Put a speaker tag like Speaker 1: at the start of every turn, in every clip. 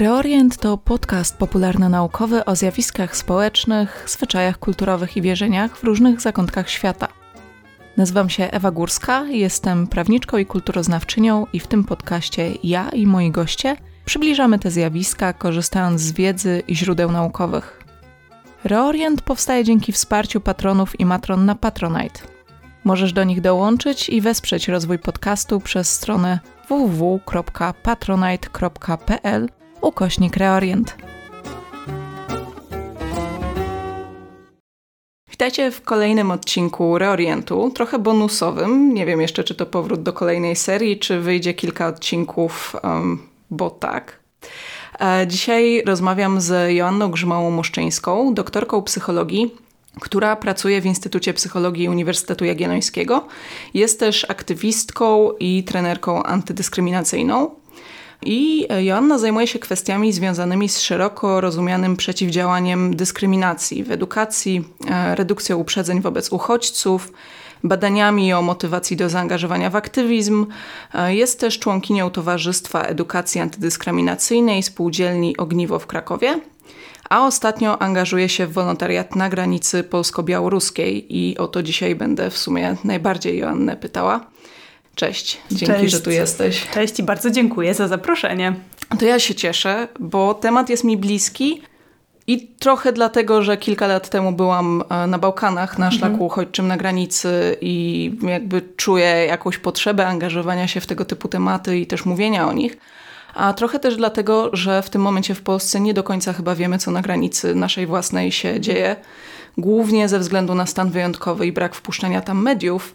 Speaker 1: Reorient to podcast popularno-naukowy o zjawiskach społecznych, zwyczajach kulturowych i wierzeniach w różnych zakątkach świata. Nazywam się Ewa Górska, jestem prawniczką i kulturoznawczynią i w tym podcaście ja i moi goście przybliżamy te zjawiska, korzystając z wiedzy i źródeł naukowych. Reorient powstaje dzięki wsparciu patronów i matron na Patronite. Możesz do nich dołączyć i wesprzeć rozwój podcastu przez stronę www.patronite.pl ukośnik Reorient. Witajcie w kolejnym odcinku Reorientu, trochę bonusowym. Nie wiem jeszcze, czy to powrót do kolejnej serii, czy wyjdzie kilka odcinków, um, bo tak. E, dzisiaj rozmawiam z Joanną Grzmałą-Moszczyńską, doktorką psychologii, która pracuje w Instytucie Psychologii Uniwersytetu Jagiellońskiego. Jest też aktywistką i trenerką antydyskryminacyjną. I Joanna zajmuje się kwestiami związanymi z szeroko rozumianym przeciwdziałaniem dyskryminacji w edukacji, e, redukcją uprzedzeń wobec uchodźców, badaniami o motywacji do zaangażowania w aktywizm. E, jest też członkinią Towarzystwa Edukacji Antydyskryminacyjnej Spółdzielni Ogniwo w Krakowie. A ostatnio angażuje się w wolontariat na granicy polsko-białoruskiej i o to dzisiaj będę w sumie najbardziej Joannę pytała. Cześć, dzięki, Cześć. że tu jesteś.
Speaker 2: Cześć i bardzo dziękuję za zaproszenie.
Speaker 1: To ja się cieszę, bo temat jest mi bliski i trochę dlatego, że kilka lat temu byłam e, na Bałkanach, na szlaku mhm. uchodźczym na granicy i jakby czuję jakąś potrzebę angażowania się w tego typu tematy i też mówienia o nich. A trochę też dlatego, że w tym momencie w Polsce nie do końca chyba wiemy, co na granicy naszej własnej się dzieje. Głównie ze względu na stan wyjątkowy i brak wpuszczenia tam mediów,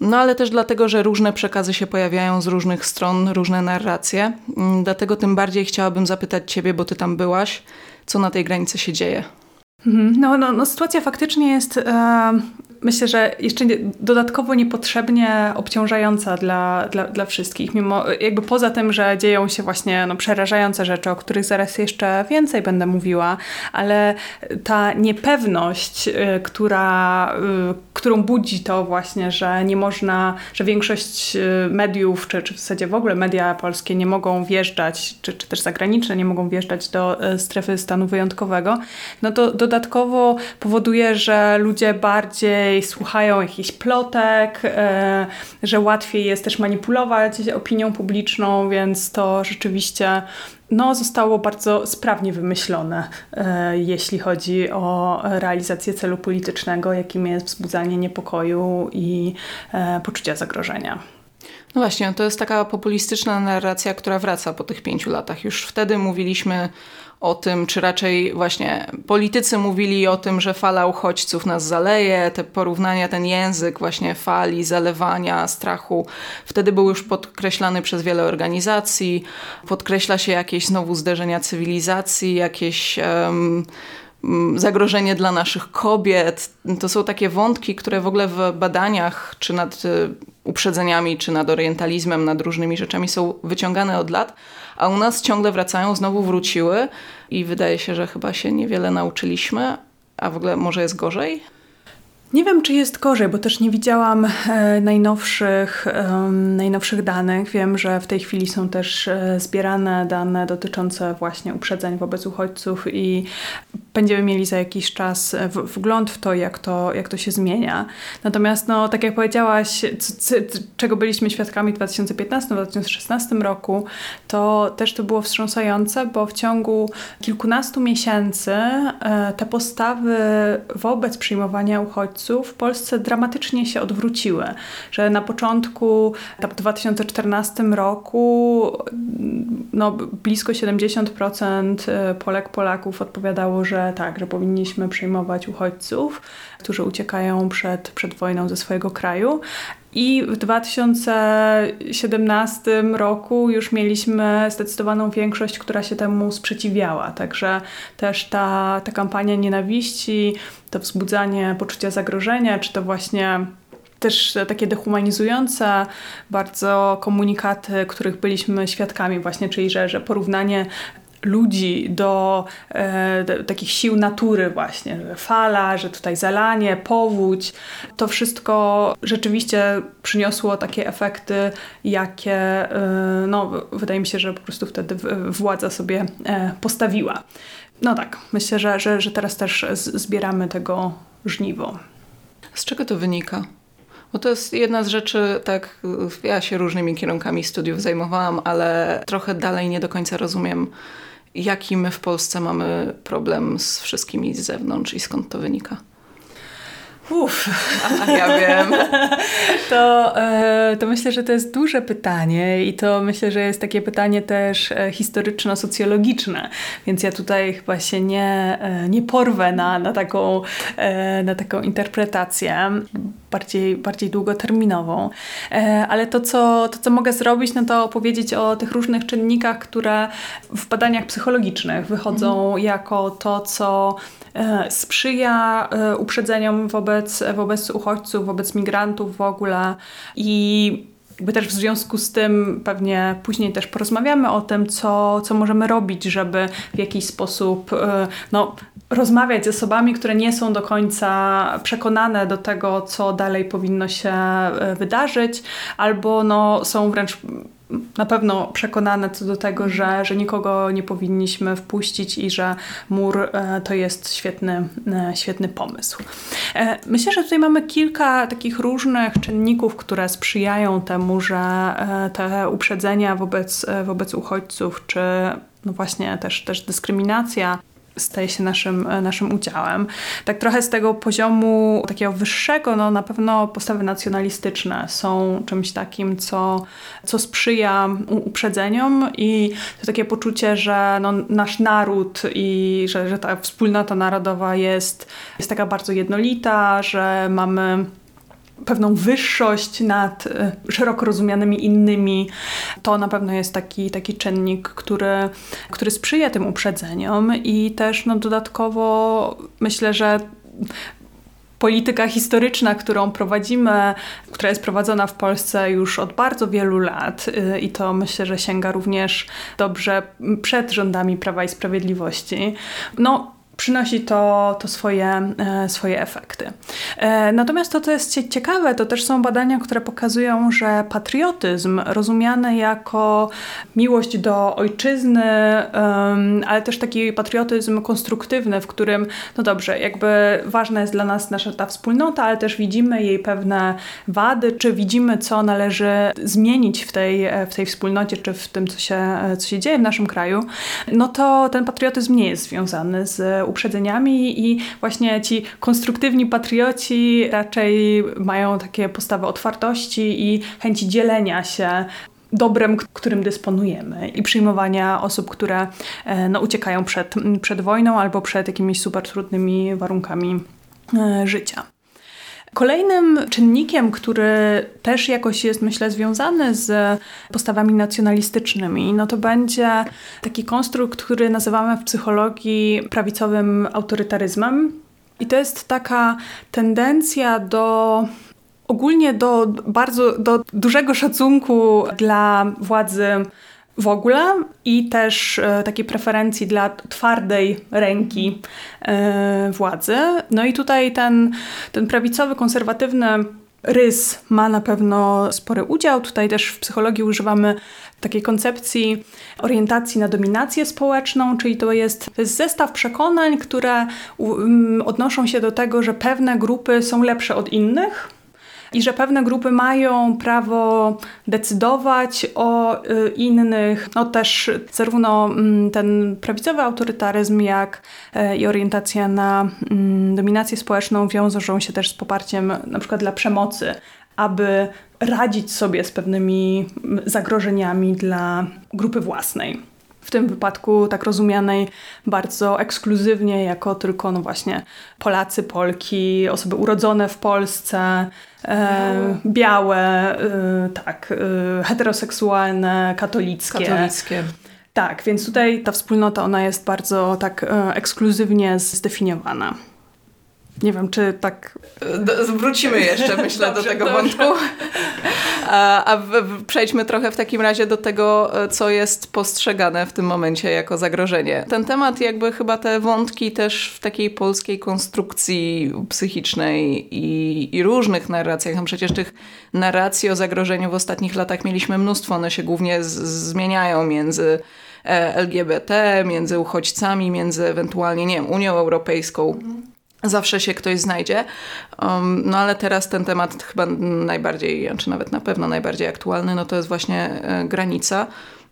Speaker 1: no ale też dlatego, że różne przekazy się pojawiają z różnych stron, różne narracje. Mm, dlatego tym bardziej chciałabym zapytać Ciebie, bo Ty tam byłaś, co na tej granicy się dzieje.
Speaker 2: Mhm. No, no, no sytuacja faktycznie jest e, myślę, że jeszcze dodatkowo niepotrzebnie obciążająca dla, dla, dla wszystkich. Mimo, jakby poza tym, że dzieją się właśnie no, przerażające rzeczy, o których zaraz jeszcze więcej będę mówiła, ale ta niepewność, y, która, y, którą budzi to właśnie, że nie można, że większość y, mediów, czy, czy w zasadzie w ogóle media polskie nie mogą wjeżdżać, czy, czy też zagraniczne nie mogą wjeżdżać do strefy stanu wyjątkowego, no to dodatkowo powoduje, że ludzie bardziej słuchają jakichś plotek, e, że łatwiej jest też manipulować opinią publiczną, więc to rzeczywiście no, zostało bardzo sprawnie wymyślone, e, jeśli chodzi o realizację celu politycznego, jakim jest wzbudzanie niepokoju i e, poczucia zagrożenia.
Speaker 1: No właśnie, to jest taka populistyczna narracja, która wraca po tych pięciu latach. Już wtedy mówiliśmy o tym, czy raczej właśnie politycy mówili o tym, że fala uchodźców nas zaleje, te porównania, ten język właśnie fali, zalewania, strachu, wtedy był już podkreślany przez wiele organizacji. Podkreśla się jakieś znowu zderzenia cywilizacji, jakieś. Um, zagrożenie dla naszych kobiet. To są takie wątki, które w ogóle w badaniach, czy nad y, uprzedzeniami, czy nad orientalizmem, nad różnymi rzeczami są wyciągane od lat, a u nas ciągle wracają, znowu wróciły i wydaje się, że chyba się niewiele nauczyliśmy, a w ogóle może jest gorzej?
Speaker 2: Nie wiem, czy jest gorzej, bo też nie widziałam e, najnowszych, najnowszych danych. Wiem, że w tej chwili są też e, zbierane dane dotyczące właśnie uprzedzeń wobec uchodźców i będziemy mieli za jakiś czas e, wgląd w to, jak to, jak to się zmienia. Natomiast, no, tak jak powiedziałaś, czego byliśmy świadkami w 2015-2016 roku, to też to było wstrząsające, bo w ciągu kilkunastu miesięcy te postawy wobec przyjmowania uchodźców w Polsce dramatycznie się odwróciły. Że na początku, w 2014 roku, no, blisko 70% e, Polek, Polaków odpowiadało, że tak, że powinniśmy przyjmować uchodźców, którzy uciekają przed, przed wojną ze swojego kraju. I w 2017 roku już mieliśmy zdecydowaną większość, która się temu sprzeciwiała. Także też ta, ta kampania nienawiści, to wzbudzanie poczucia zagrożenia, czy to właśnie też takie dehumanizujące bardzo komunikaty, których byliśmy świadkami właśnie, czyli że, że porównanie ludzi do, e, takich sił natury właśnie, fala, że tutaj zalanie, powódź, to wszystko rzeczywiście przyniosło takie efekty, jakie e, no, wydaje mi się, że po prostu wtedy władza sobie e, postawiła. No tak, myślę, że, że, że teraz też zbieramy tego żniwo.
Speaker 1: Z czego to wynika? Bo to jest jedna z rzeczy, tak, ja się różnymi kierunkami studiów zajmowałam, ale trochę dalej nie do końca rozumiem, jaki my w Polsce mamy problem z wszystkimi z zewnątrz i skąd to wynika.
Speaker 2: Uff,
Speaker 1: a ja wiem.
Speaker 2: To, e, to myślę, że to jest duże pytanie i to myślę, że jest takie pytanie też e, historyczno-socjologiczne, więc ja tutaj chyba się nie, e, nie porwę na, na, taką, na taką interpretację bardziej, bardziej długoterminową. Ale to co, to, co mogę zrobić, no to opowiedzieć o tych różnych czynnikach, które w badaniach psychologicznych wychodzą mhm. jako to, co sprzyja uprzedzeniom wobec wobec, wobec uchodźców, wobec migrantów w ogóle i jakby też w związku z tym pewnie później też porozmawiamy o tym, co, co możemy robić, żeby w jakiś sposób e, no, rozmawiać z osobami, które nie są do końca przekonane do tego, co dalej powinno się e, wydarzyć, albo no, są wręcz na pewno przekonane co do tego, że, że nikogo nie powinniśmy wpuścić i że mur e, to jest świetny, e, świetny pomysł. E, myślę, że tutaj mamy kilka takich różnych czynników, które sprzyjają temu, że te uprzedzenia wobec, wobec uchodźców, czy no właśnie też, też dyskryminacja staje się naszym, naszym udziałem. Tak trochę z tego poziomu takiego wyższego, no na pewno postawy nacjonalistyczne są czymś takim, co, co sprzyja uprzedzeniom i to takie poczucie, że no, nasz naród i że, że ta wspólnota narodowa jest, jest taka bardzo jednolita, że mamy pewną wyższość nad e, szeroko rozumianymi innymi, to na pewno jest taki, taki czynnik, który, który sprzyja tym uprzedzeniom i też no, dodatkowo myślę, że polityka historyczna, którą prowadzimy, która jest prowadzona w Polsce już od bardzo wielu lat e, i to myślę, że sięga również dobrze przed rządami Prawa i Sprawiedliwości. No, przynosi to, to swoje, e, swoje efekty. E, natomiast to, co jest ciekawe, to też są badania, które pokazują, że patriotyzm rozumiany jako miłość do ojczyzny, ale też taki patriotyzm konstruktywny, w którym, no dobrze, jakby ważna jest dla nas nasza ta wspólnota, ale też widzimy jej pewne wady, czy widzimy, co należy zmienić w tej, w tej wspólnocie, czy w tym, co się, co się dzieje w naszym kraju, no to ten patriotyzm nie jest związany z uprzedzeniami i właśnie ci konstruktywni patrioci raczej mają takie postawy otwartości i chęci dzielenia się dobrem, którym dysponujemy i przyjmowania osób, które e, no, uciekają przed, przed wojną albo przed jakimiś super trudnymi warunkami e, życia. Kolejnym czynnikiem, który też jakoś jest, myślę, związany z postawami nacjonalistycznymi, no to będzie taki konstrukt, który nazywamy w psychologii prawicowym autorytaryzmem. I to jest taka tendencja do ogólnie do bardzo do dużego szacunku dla władzy w ogóle i też e, takiej preferencji dla twardej ręki e, władzy. No i tutaj ten, ten prawicowy, konserwatywny rys ma na pewno spory udział. Tutaj też w psychologii używamy takiej koncepcji orientacji na dominację społeczną, czyli to jest, to jest zestaw przekonań, które odnoszą się do tego, że pewne grupy są lepsze od innych i że pewne grupy mają prawo decydować o y, innych. No też zarówno mm, ten prawicowy autorytaryzm, jak e, i orientacja na mm, dominację społeczną wiążą się też z poparciem na przykład dla przemocy, aby radzić sobie z pewnymi mm, zagrożeniami dla grupy własnej w tym wypadku tak rozumianej bardzo ekskluzywnie jako tylko no właśnie Polacy, Polki, osoby urodzone w Polsce, e, białe, e, tak, e, heteroseksualne, katolickie.
Speaker 1: Katolickie.
Speaker 2: Tak, więc tutaj ta wspólnota ona jest bardzo tak e, ekskluzywnie zdefiniowana. Nie wiem, czy tak.
Speaker 1: Wrócimy jeszcze, myślę, dobrze, do tego dobrze. wątku. A, a w, w, przejdźmy trochę w takim razie do tego, co jest postrzegane w tym momencie jako zagrożenie. Ten temat, jakby chyba te wątki też w takiej polskiej konstrukcji psychicznej i, i różnych narracjach, no przecież tych narracji o zagrożeniu w ostatnich latach mieliśmy mnóstwo, one się głównie z, zmieniają między e, LGBT, między uchodźcami, między ewentualnie, nie wiem, Unią Europejską. Zawsze się ktoś znajdzie. Um, no ale teraz ten temat chyba najbardziej, czy nawet na pewno najbardziej aktualny, no to jest właśnie e, granica.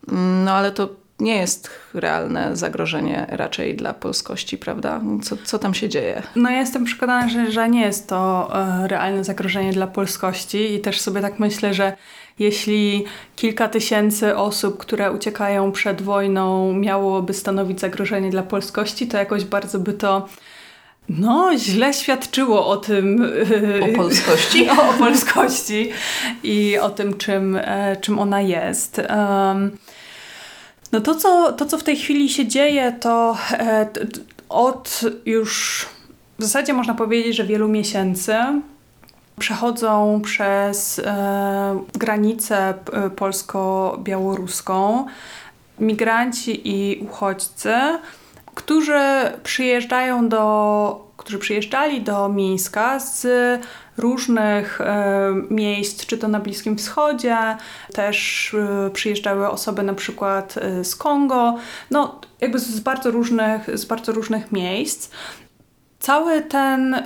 Speaker 1: Mm, no ale to nie jest realne zagrożenie raczej dla polskości, prawda? Co, co tam się dzieje?
Speaker 2: No ja jestem przekonana, że, że nie jest to e, realne zagrożenie dla polskości i też sobie tak myślę, że jeśli kilka tysięcy osób, które uciekają przed wojną, miałoby stanowić zagrożenie dla polskości, to jakoś bardzo by to no, źle świadczyło o tym.
Speaker 1: O polskości.
Speaker 2: o, o polskości i o tym, czym, e, czym ona jest. No to co, to, co w tej chwili się dzieje, to e, od już w zasadzie można powiedzieć, że wielu miesięcy przechodzą przez e, granicę polsko-białoruską migranci i uchodźcy, którzy przyjeżdżają do, którzy przyjeżdżali do Mińska z różnych e, miejsc, czy to na Bliskim Wschodzie, też e, przyjeżdżały osoby na przykład e, z Kongo, no jakby z bardzo różnych, z bardzo różnych miejsc. Cały ten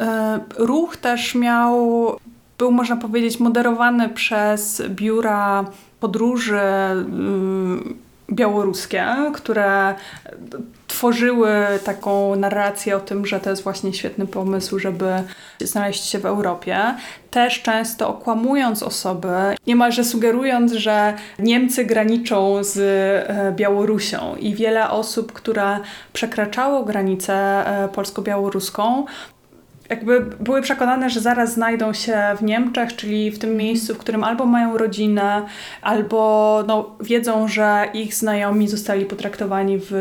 Speaker 2: ruch też miał, był można powiedzieć moderowany przez biura podróży białoruskie, które tworzyły taką narrację o tym, że to jest właśnie świetny pomysł, żeby znaleźć się w Europie. Też często okłamując osoby, niemalże sugerując, że Niemcy graniczą z e, Białorusią i wiele osób, które przekraczało granicę e, polsko-białoruską, jakby były przekonane, że zaraz znajdą się w Niemczech, czyli w tym mhm. miejscu, w którym albo mają rodzinę, albo no, wiedzą, że ich znajomi zostali potraktowani w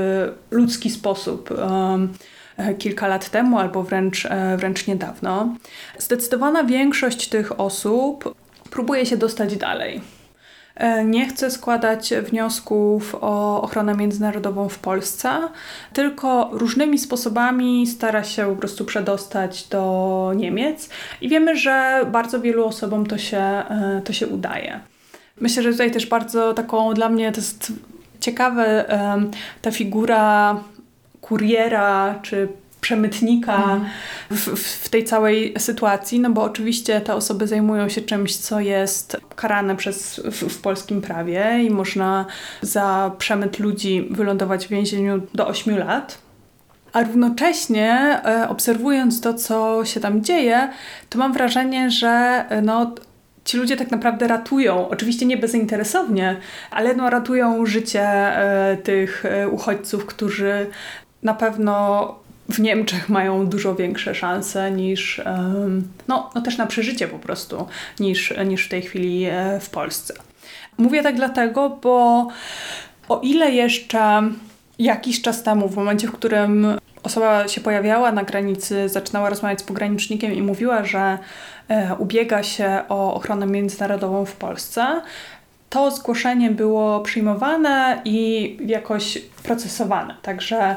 Speaker 2: ludzki sposób. Um, kilka lat temu, albo wręcz, e, wręcz niedawno. Zdecydowana większość tych osób próbuje się dostać dalej. E, nie chce składać wniosków o ochronę międzynarodową w Polsce, tylko różnymi sposobami stara się po prostu przedostać do Niemiec i wiemy, że bardzo wielu osobom to się, e, to się udaje. Myślę, że tutaj też bardzo taką dla mnie to jest ciekawe ta figura kuriera czy przemytnika mhm. w, w, tej całej sytuacji, no bo oczywiście te osoby zajmują się czymś, co jest karane przez, w, w polskim prawie i można za przemyt ludzi wylądować w więzieniu do 8 lat. A równocześnie e, obserwując to, co się tam dzieje, to mam wrażenie, że e, no, ci ludzie tak naprawdę ratują, oczywiście nie bezinteresownie, ale no, ratują życie e, tych uchodźców, którzy na pewno w Niemczech mają dużo większe szanse niż, no, no też na przeżycie po prostu, niż, niż w tej chwili e, w Polsce. Mówię tak dlatego, bo o ile jeszcze jakiś czas temu, w momencie, w którym osoba się pojawiała na granicy, zaczynała rozmawiać z pogranicznikiem i mówiła, że e, ubiega się o ochronę międzynarodową w Polsce, to zgłoszenie było przyjmowane i jakoś procesowane. Także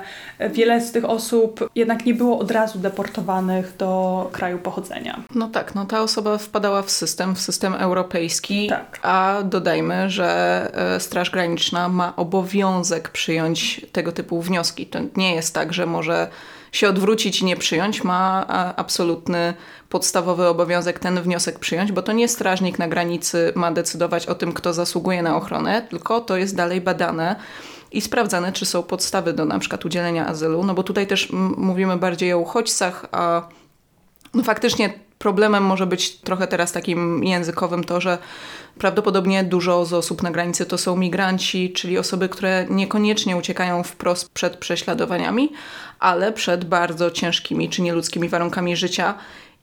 Speaker 2: wiele z tych osób jednak nie było od razu deportowanych do kraju pochodzenia.
Speaker 1: No tak, no ta osoba wpadała w system, w system europejski,
Speaker 2: tak.
Speaker 1: a dodajmy, że e, Straż Graniczna ma obowiązek przyjąć tego typu wnioski. To nie jest tak, że może się odwrócić i nie przyjąć, ma absolutny podstawowy obowiązek ten wniosek przyjąć, bo to nie strażnik na granicy ma decydować o tym, kto zasługuje na ochronę, tylko to jest dalej badane i sprawdzane, czy są podstawy do na przykład udzielenia azylu, no bo tutaj też mówimy bardziej o uchodźcach, a no faktycznie problemem może być trochę teraz takim językowym to, że prawdopodobnie dużo z osób na granicy to są migranci, czyli osoby, które niekoniecznie uciekają wprost przed prześladowaniami, ale przed bardzo ciężkimi czy nieludzkimi warunkami życia.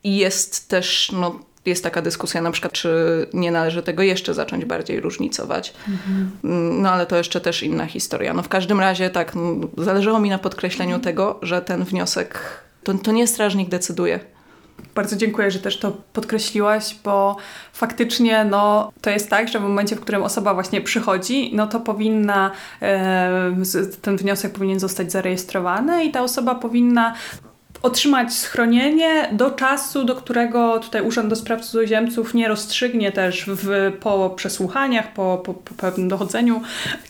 Speaker 1: I jest też, no, jest taka dyskusja na przykład, czy nie należy tego jeszcze zacząć bardziej różnicować. Mhm. No ale to jeszcze też inna historia. No w każdym razie tak, no, zależało mi na podkreśleniu mhm. tego, że ten wniosek, to, to nie strażnik decyduje
Speaker 2: Bardzo dziękuję, że też to podkreśliłaś, bo faktycznie no, to jest tak, że w momencie, w którym osoba właśnie przychodzi, no to powinna, e, ten wniosek powinien zostać zarejestrowany i ta osoba powinna otrzymać schronienie do czasu, do którego tutaj Urząd do Spraw Cudzoziemców nie rozstrzygnie też w, po przesłuchaniach, po, po, po pewnym dochodzeniu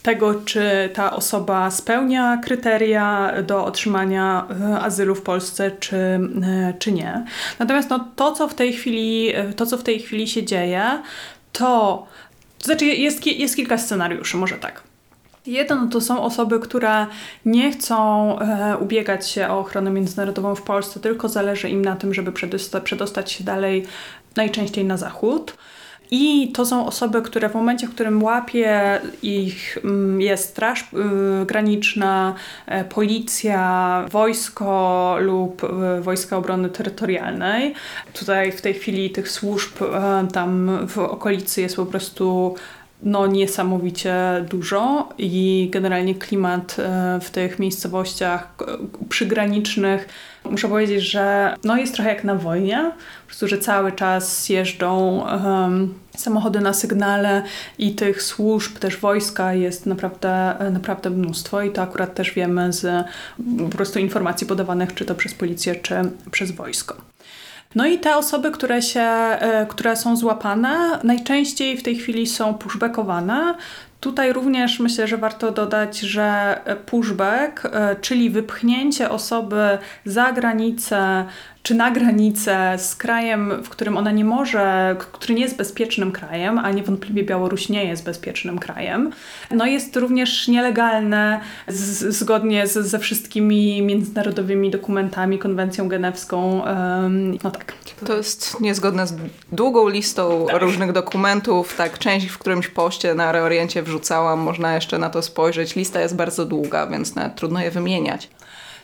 Speaker 2: tego, czy ta osoba spełnia kryteria do otrzymania e, azylu w Polsce, czy, e, czy nie. Natomiast no, to, co w tej chwili, e, to, co w tej chwili się dzieje, to, to znaczy jest, jest kilka scenariuszy, może tak. Jeden to są osoby, które nie chcą e, ubiegać się o ochronę międzynarodową w Polsce, tylko zależy im na tym, żeby przedostać, przedostać się dalej najczęściej na zachód. I to są osoby, które w momencie, w którym łapie ich mm, jest straż y, graniczna, e, policja, wojsko lub y, wojska obrony terytorialnej. Tutaj w tej chwili tych służb e, tam w okolicy jest po prostu no, niesamowicie dużo i generalnie klimat e, w tych miejscowościach przygranicznych muszę powiedzieć, że no, jest trochę jak na wojnie, po prostu, że cały czas jeżdżą um, samochody na sygnale i tych służb, też wojska jest naprawdę, naprawdę mnóstwo i to akurat też wiemy z po prostu informacji podawanych czy to przez policję, czy przez wojsko. No i te osoby, które, się, e, które są złapane, najczęściej w tej chwili są pushbackowane. Tutaj również myślę, że warto dodać, że pushback, e, czyli wypchnięcie osoby za granicę czy na granicę z krajem, w którym ona nie może, który nie jest bezpiecznym krajem, a niewątpliwie Białoruś nie jest bezpiecznym krajem, no jest również nielegalne z, zgodnie z, ze wszystkimi międzynarodowymi dokumentami, konwencją genewską. No tak.
Speaker 1: To jest niezgodne z długą listą tak. różnych dokumentów. Tak, część w którymś poście na reoriencie wrzucałam, można jeszcze na to spojrzeć. Lista jest bardzo długa, więc nawet trudno je wymieniać.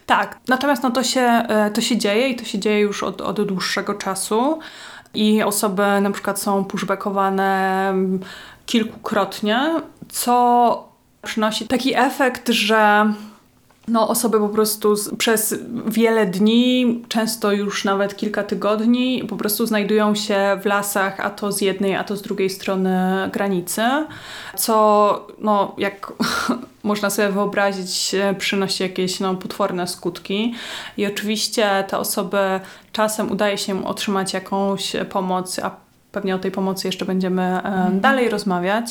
Speaker 2: Tak, natomiast no to, się, e, to się dzieje i to się dzieje już od, od dłuższego czasu i osoby na przykład są pushbackowane kilkukrotnie, co przynosi taki efekt, że no, osoby po prostu z, przez wiele dni, często już nawet kilka tygodni, po prostu znajdują się w lasach, a to z jednej, a to z drugiej strony granicy, co, no, jak można sobie wyobrazić, przynosi jakieś no, potworne skutki. I oczywiście te osoby czasem udaje się otrzymać jakąś pomoc, a pewnie o tej pomocy jeszcze będziemy mhm. dalej rozmawiać.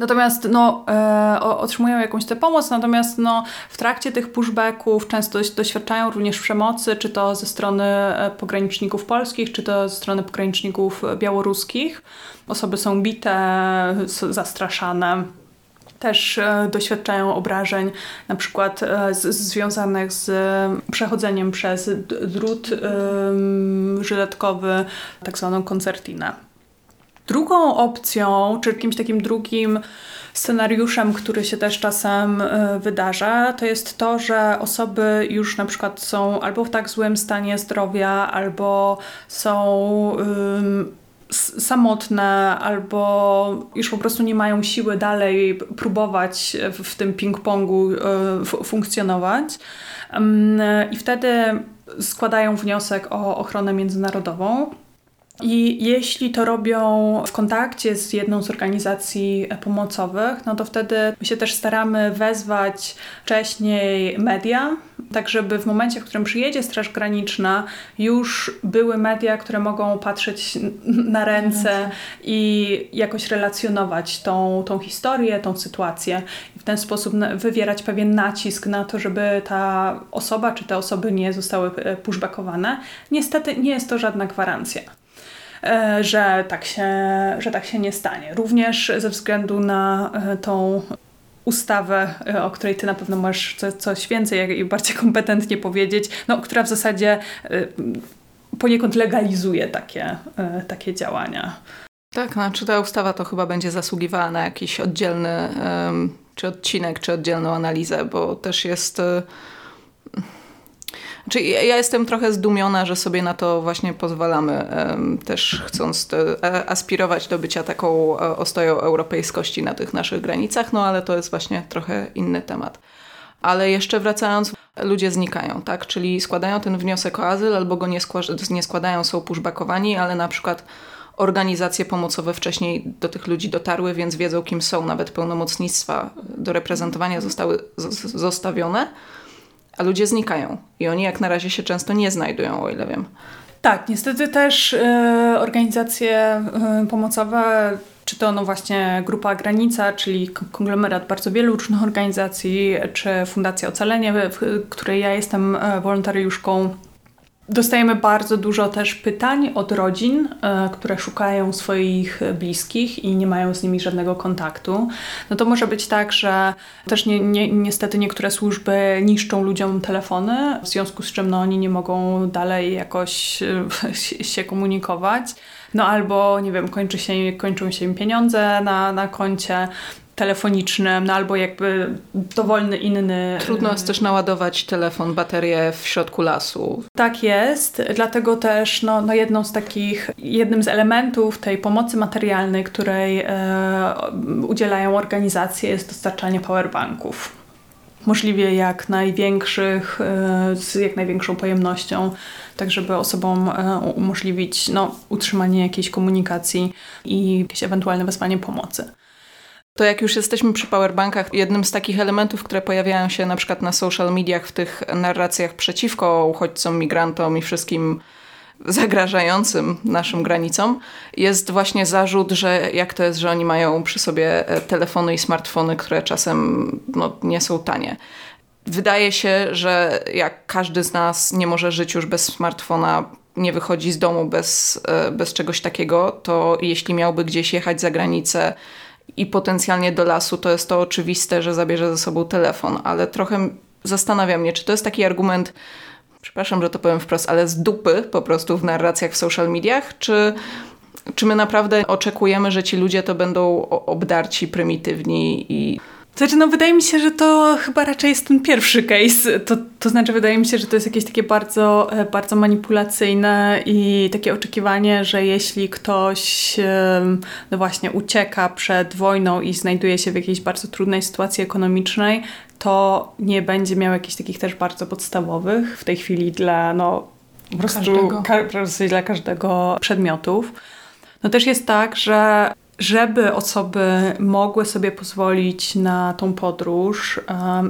Speaker 2: Natomiast no, e, otrzymują jakąś tę pomoc, natomiast no, w trakcie tych pushbacków często doświadczają również przemocy, czy to ze strony e, pograniczników polskich, czy to ze strony pograniczników białoruskich. Osoby są bite, zastraszane też e, doświadczają obrażeń, na przykład e, z, związanych z przechodzeniem przez drut e, żyletkowy, tak zwaną koncertinę. Drugą opcją, czy jakimś takim drugim scenariuszem, który się też czasem e, wydarza, to jest to, że osoby już na przykład są albo w tak złym stanie zdrowia, albo są samotne, albo już po prostu nie mają siły dalej próbować w, tym ping-pongu y, funkcjonować. I wtedy składają wniosek o ochronę międzynarodową. I jeśli to robią w kontakcie z jedną z organizacji pomocowych, no to wtedy my się też staramy wezwać wcześniej media, tak żeby w momencie, w którym przyjedzie Straż Graniczna, już były media, które mogą patrzeć na ręce i jakoś relacjonować tą, tą historię, tą sytuację i w ten sposób wywierać pewien nacisk na to, żeby ta osoba czy te osoby nie zostały e, pushbackowane. Niestety nie jest to żadna gwarancja. E, że tak się, że tak się nie stanie. Również ze względu na e, tą ustawę, e, o której ty na pewno masz coś więcej i bardziej kompetentnie powiedzieć, no, która w zasadzie poniekąd legalizuje takie, takie działania.
Speaker 1: Tak, znaczy ta ustawa to chyba będzie zasługiwała na jakiś oddzielny czy odcinek, czy oddzielną analizę, bo też jest znaczy, ja jestem trochę zdumiona, że sobie na to właśnie pozwalamy, też chcąc e, aspirować do bycia taką e, ostoją europejskości na tych naszych granicach, no ale to jest właśnie trochę inny temat. Ale jeszcze wracając, ludzie znikają, tak? Czyli składają ten wniosek o azyl albo go nie, skła- nie składają, są pushbackowani, ale na przykład organizacje pomocowe wcześniej do tych ludzi dotarły, więc wiedzą, kim są. Nawet pełnomocnictwa do reprezentowania zostały zostawione, a ludzie znikają. I oni jak na razie się często nie znajdują, o ile wiem.
Speaker 2: Tak, niestety też y, organizacje y, pomocowe, czy to no właśnie Grupa Granica, czyli konglomerat bardzo wielu różnych organizacji, czy Fundacja Ocalenie, w której ja jestem e, wolontariuszką, Dostajemy bardzo dużo też pytań od rodzin, e, które szukają swoich bliskich i nie mają z nimi żadnego kontaktu. No to może być tak, że też nie, nie, niestety niektóre służby niszczą ludziom telefony, w związku z czym no, oni nie mogą dalej jakoś e, się komunikować. No albo, nie wiem, kończy się, kończą się im pieniądze na, na koncie, telefonicznym, no albo jakby dowolny inny.
Speaker 1: Trudno jest też naładować telefon, baterię w środku lasu.
Speaker 2: Tak jest, dlatego też no, no jedną z takich, jednym z elementów tej pomocy materialnej, której e, udzielają organizacje jest dostarczanie powerbanków. Możliwie jak największych, e, z jak największą pojemnością, tak żeby osobom e, umożliwić no, utrzymanie jakiejś komunikacji i jakieś ewentualne wezwanie pomocy.
Speaker 1: To jak już jesteśmy przy powerbankach, jednym z takich elementów, które pojawiają się na przykład na social mediach w tych narracjach przeciwko uchodźcom, migrantom i wszystkim zagrażającym naszym granicom, jest właśnie zarzut, że jak to jest, że oni mają przy sobie e, telefony i smartfony, które czasem no, nie są tanie. Wydaje się, że jak każdy z nas nie może żyć już bez smartfona, nie wychodzi z domu bez, e, bez czegoś takiego, to jeśli miałby gdzieś jechać za granicę, i potencjalnie do lasu, to jest to oczywiste, że zabierze ze sobą telefon, ale trochę zastanawia mnie, czy to jest taki argument, przepraszam, że to powiem wprost, ale z dupy po prostu w narracjach w social mediach, czy, czy my naprawdę oczekujemy, że ci ludzie to będą obdarci, prymitywni i
Speaker 2: znaczy, no wydaje mi się, że to chyba raczej jest ten pierwszy case. To, to znaczy, wydaje mi się, że to jest jakieś takie bardzo, e, bardzo manipulacyjne i takie oczekiwanie, że jeśli ktoś no właśnie ucieka przed wojną i znajduje się w jakiejś bardzo trudnej sytuacji ekonomicznej, to nie będzie miał jakichś takich też bardzo podstawowych w tej chwili dla no po prostu ka dla każdego przedmiotów. No też jest tak, że żeby osoby mogły sobie pozwolić na tą podróż,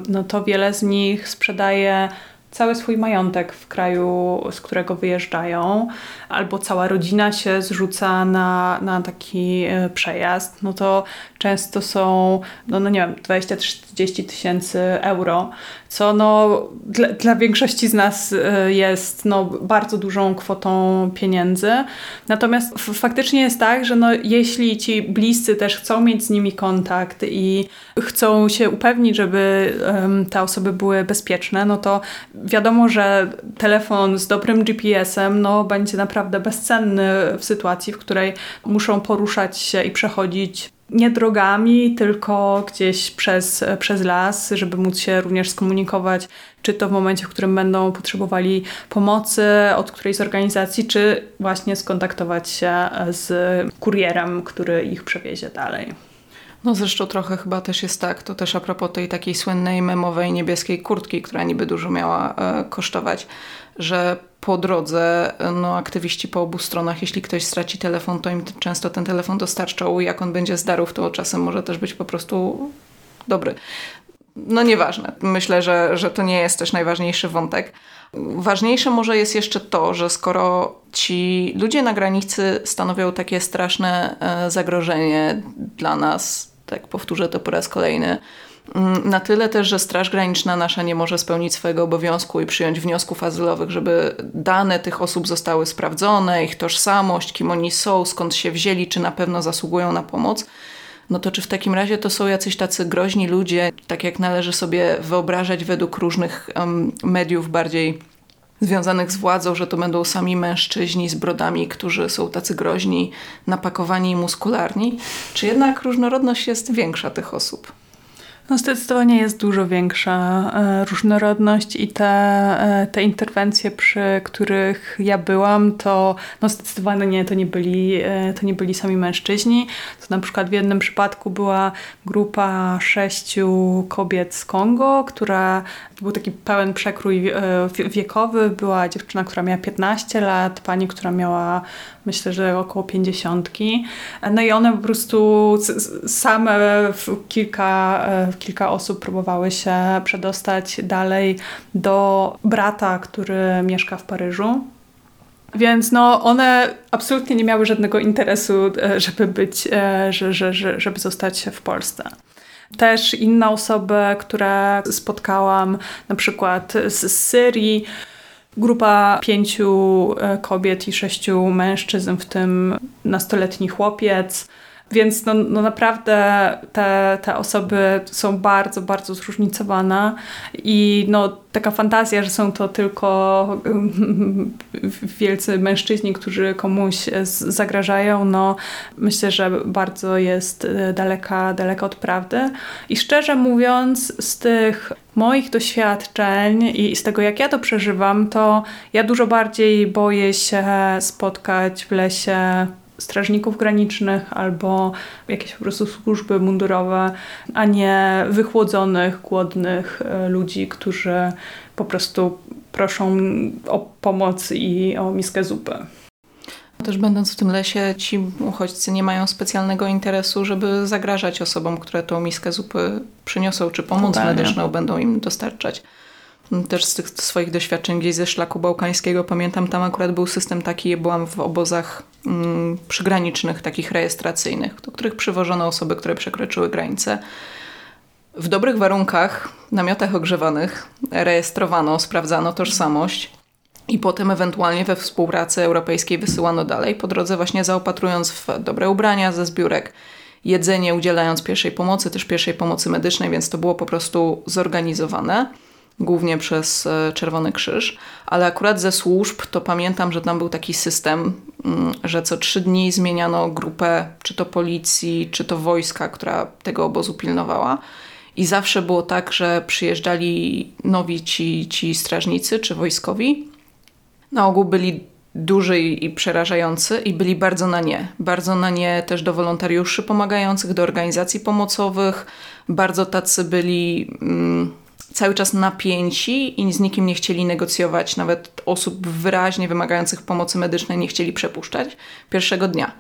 Speaker 2: no to wiele z nich sprzedaje cały swój majątek w kraju, z którego wyjeżdżają, albo cała rodzina się zrzuca na, na taki e, przejazd, no to często są, no, no nie wiem, 20-30 tysięcy euro, co no dla, dla, większości z nas e, jest no, bardzo dużą kwotą pieniędzy. Natomiast faktycznie jest tak, że no, jeśli ci bliscy też chcą mieć z nimi kontakt i chcą się upewnić, żeby um, te osoby były bezpieczne, no to wiadomo, że telefon z dobrym GPS-em no, będzie naprawdę bezcenny w sytuacji, w której muszą poruszać się i przechodzić nie drogami, tylko gdzieś przez, przez las, żeby móc się również skomunikować, czy to w momencie, w którym będą potrzebowali pomocy od którejś z organizacji, czy właśnie skontaktować się z kurierem, który ich przewiezie dalej.
Speaker 1: No zresztą trochę chyba też jest tak, to też a propos tej takiej słynnej memowej niebieskiej kurtki, która niby dużo miała e, kosztować, że po drodze no, aktywiści po obu stronach, jeśli ktoś straci telefon, to im często ten telefon dostarczał. Jak on będzie zdarów, to czasem może też być po prostu dobry. No nieważne. Myślę, że, że to nie jest też najważniejszy wątek. Ważniejsze może jest jeszcze to, że skoro ci ludzie na granicy stanowią takie straszne e, zagrożenie dla nas, tak powtórzę to po raz kolejny, Mm, na tyle też, że Straż Graniczna nasza nie może spełnić swojego obowiązku i przyjąć wniosków azylowych, żeby dane tych osób zostały sprawdzone, ich tożsamość, kim oni są, skąd się wzięli, czy na pewno zasługują na pomoc. No to czy w takim razie to są jacyś tacy groźni ludzie, tak jak należy sobie wyobrażać według różnych um, mediów bardziej związanych z władzą, że to będą sami mężczyźni z brodami, którzy są tacy groźni, napakowani i muskularni? Czy jednak różnorodność jest większa tych osób?
Speaker 2: No zdecydowanie jest dużo większa e, różnorodność i te, e, te interwencje, przy których ja byłam, to no zdecydowanie nie, to nie byli, e, to nie byli sami mężczyźni. To na przykład w jednym przypadku była grupa sześciu kobiet z Kongo, która był taki pełen przekrój wiekowy. Była dziewczyna, która miała 15 lat, pani, która miała myślę, że około 50. No i one po prostu same kilka kilka osób próbowały się przedostać dalej do brata, który mieszka w Paryżu. Więc no, one absolutnie nie miały żadnego interesu, e, żeby być, e, że, że, że, żeby zostać w Polsce. Też inne osoby, które spotkałam, na przykład z Syrii, grupa pięciu e, kobiet i sześciu mężczyzn, w tym nastoletni chłopiec, więc no, no naprawdę te, te osoby są bardzo, bardzo zróżnicowane i no, taka fantazja, że są to tylko wielcy mężczyźni, którzy komuś zagrażają, no myślę, że bardzo jest e, daleka, daleka od prawdy. I szczerze mówiąc, z tych moich doświadczeń i z tego, jak ja to przeżywam, to ja dużo bardziej boję się spotkać w lesie strażników granicznych albo jakieś po prostu służby mundurowe, a nie wychłodzonych, głodnych e, ludzi, którzy po prostu proszą o pomoc i o miskę zupy.
Speaker 1: Też będąc w tym lesie, ci uchodźcy nie mają specjalnego interesu, żeby zagrażać osobom, które tą miskę zupy przyniosą, czy pomoc Totalnie. medyczną będą im dostarczać też z tych swoich doświadczeń gdzieś ze szlaku bałkańskiego pamiętam, tam akurat był system taki, byłam w obozach mm, przygranicznych, takich rejestracyjnych, do których przywożono osoby, które przekroczyły granice. W dobrych warunkach, namiotach ogrzewanych, rejestrowano, sprawdzano tożsamość i potem ewentualnie we współpracy europejskiej wysyłano dalej, po drodze właśnie zaopatrując w dobre ubrania ze zbiórek, jedzenie, udzielając pierwszej pomocy, też pierwszej pomocy medycznej, więc to było po prostu zorganizowane głównie przez e, Czerwony Krzyż, ale akurat ze służb to pamiętam, że tam był taki system, mm, że co trzy dni zmieniano grupę, czy to policji, czy to wojska, która tego obozu pilnowała. I zawsze było tak, że przyjeżdżali nowi ci, ci strażnicy czy wojskowi. Na ogół byli duży i przerażający i byli bardzo na nie. Bardzo na nie też do wolontariuszy pomagających, do organizacji pomocowych. Bardzo tacy byli mm, cały czas napięci i z nikim nie chcieli negocjować, nawet osób wyraźnie wymagających pomocy medycznej nie chcieli przepuszczać pierwszego dnia.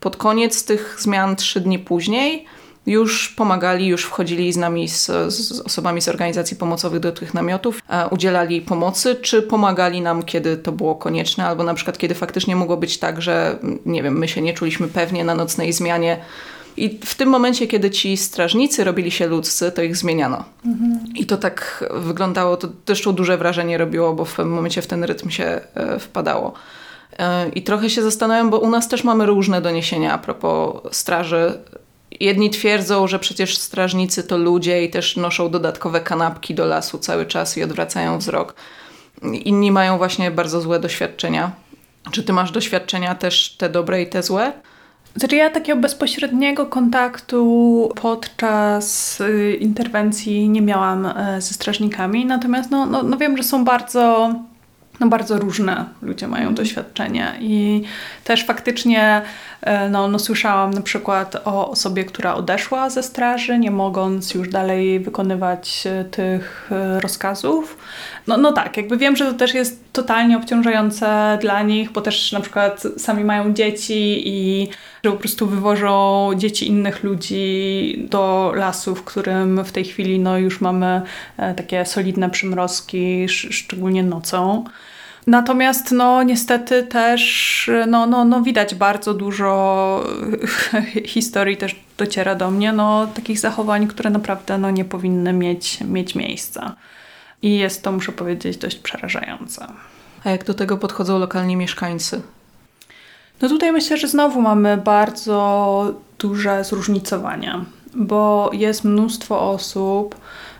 Speaker 1: Pod koniec tych zmian, trzy dni później, już pomagali, już wchodzili z nami, z, z, osobami z organizacji pomocowych do tych namiotów, e, udzielali pomocy, czy pomagali nam, kiedy to było konieczne, albo na przykład kiedy faktycznie mogło być tak, że nie wiem, my się nie czuliśmy pewnie na nocnej zmianie, i w tym momencie, kiedy ci strażnicy robili się ludzcy, to ich zmieniano. Mhm. I to tak wyglądało, to też to duże wrażenie robiło, bo w pewnym momencie w ten rytm się e, wpadało. E, I trochę się zastanawiam, bo u nas też mamy różne doniesienia a propos straży. Jedni twierdzą, że przecież strażnicy to ludzie i też noszą dodatkowe kanapki do lasu cały czas i odwracają wzrok. Inni mają właśnie bardzo złe doświadczenia. Czy ty masz doświadczenia też te dobre i te złe?
Speaker 2: Znaczy ja takiego bezpośredniego kontaktu podczas y, interwencji nie miałam e, ze strażnikami, natomiast no, no, no wiem, że są bardzo no bardzo różne ludzie mają doświadczenie i też faktycznie e, no, no, słyszałam na przykład o osobie, która odeszła ze straży, nie mogąc już dalej wykonywać e, tych rozkazów. No, no tak, jakby wiem, że to też jest totalnie obciążające dla nich, bo też na przykład sami mają dzieci i że po prostu wywożą dzieci innych ludzi do lasu, w którym w tej chwili no, już mamy e, takie solidne przymrozki, szczególnie nocą. Natomiast no niestety też no, no, no widać bardzo dużo historii też dociera do mnie, no takich zachowań, które naprawdę no nie powinny mieć, mieć miejsca. I jest to, muszę powiedzieć, dość przerażające.
Speaker 1: A jak do tego podchodzą lokalni mieszkańcy?
Speaker 2: No tutaj myślę, że znowu mamy bardzo duże zróżnicowania, bo jest mnóstwo osób,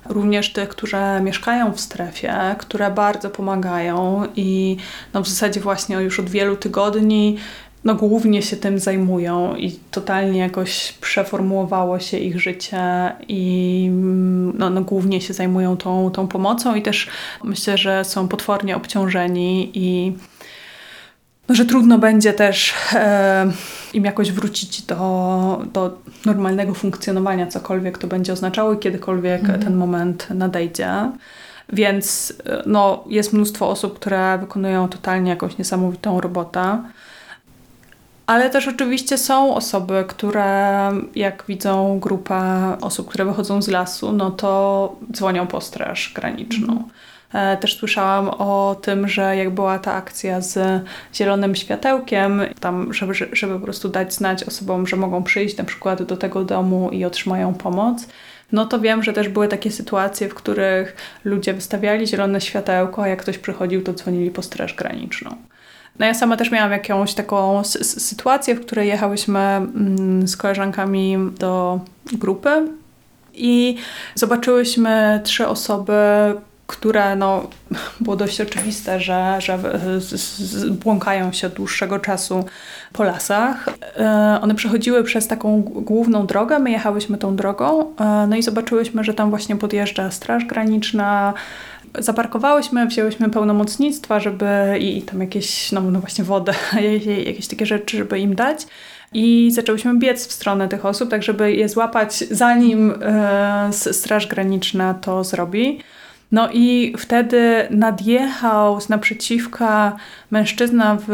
Speaker 2: również tych, które mieszkają w strefie, które bardzo pomagają i no w zasadzie właśnie już od wielu tygodni no głównie się tym zajmują i totalnie jakoś przeformułowało się ich życie i no, no głównie się zajmują tą, tą pomocą i też myślę, że są potwornie obciążeni i no, że trudno będzie też e, im jakoś wrócić do, do normalnego funkcjonowania, cokolwiek to będzie oznaczało i kiedykolwiek mhm. ten moment nadejdzie. Więc no, jest mnóstwo osób, które wykonują totalnie jakąś niesamowitą robotę. Ale też oczywiście są osoby, które jak widzą grupę osób, które wychodzą z lasu, no to dzwonią po straż graniczną. Mhm. E, też słyszałam o tym, że jak była ta akcja z zielonym światełkiem, tam, żeby, żeby po prostu dać znać osobom, że mogą przyjść na przykład do tego domu i otrzymają pomoc, no to wiem, że też były takie sytuacje, w których ludzie wystawiali zielone światełko, a jak ktoś przychodził, to dzwonili po straż graniczną. No ja sama też miałam jakąś taką sytuację, w której jechałyśmy mm, z koleżankami do grupy i zobaczyłyśmy trzy osoby, które no, było dość oczywiste, że, że błąkają się od dłuższego czasu po lasach. E, one przechodziły przez taką główną drogę, my jechałyśmy tą drogą, e, no i zobaczyłyśmy, że tam właśnie podjeżdża Straż Graniczna, zaparkowałyśmy, wzięłyśmy pełnomocnictwa, żeby i, tam jakieś, no, no właśnie wodę, jakieś takie rzeczy, żeby im dać. I zaczęłyśmy biec w stronę tych osób, tak żeby je złapać, zanim e, Straż Graniczna to zrobi. No i wtedy nadjechał z naprzeciwka mężczyzna w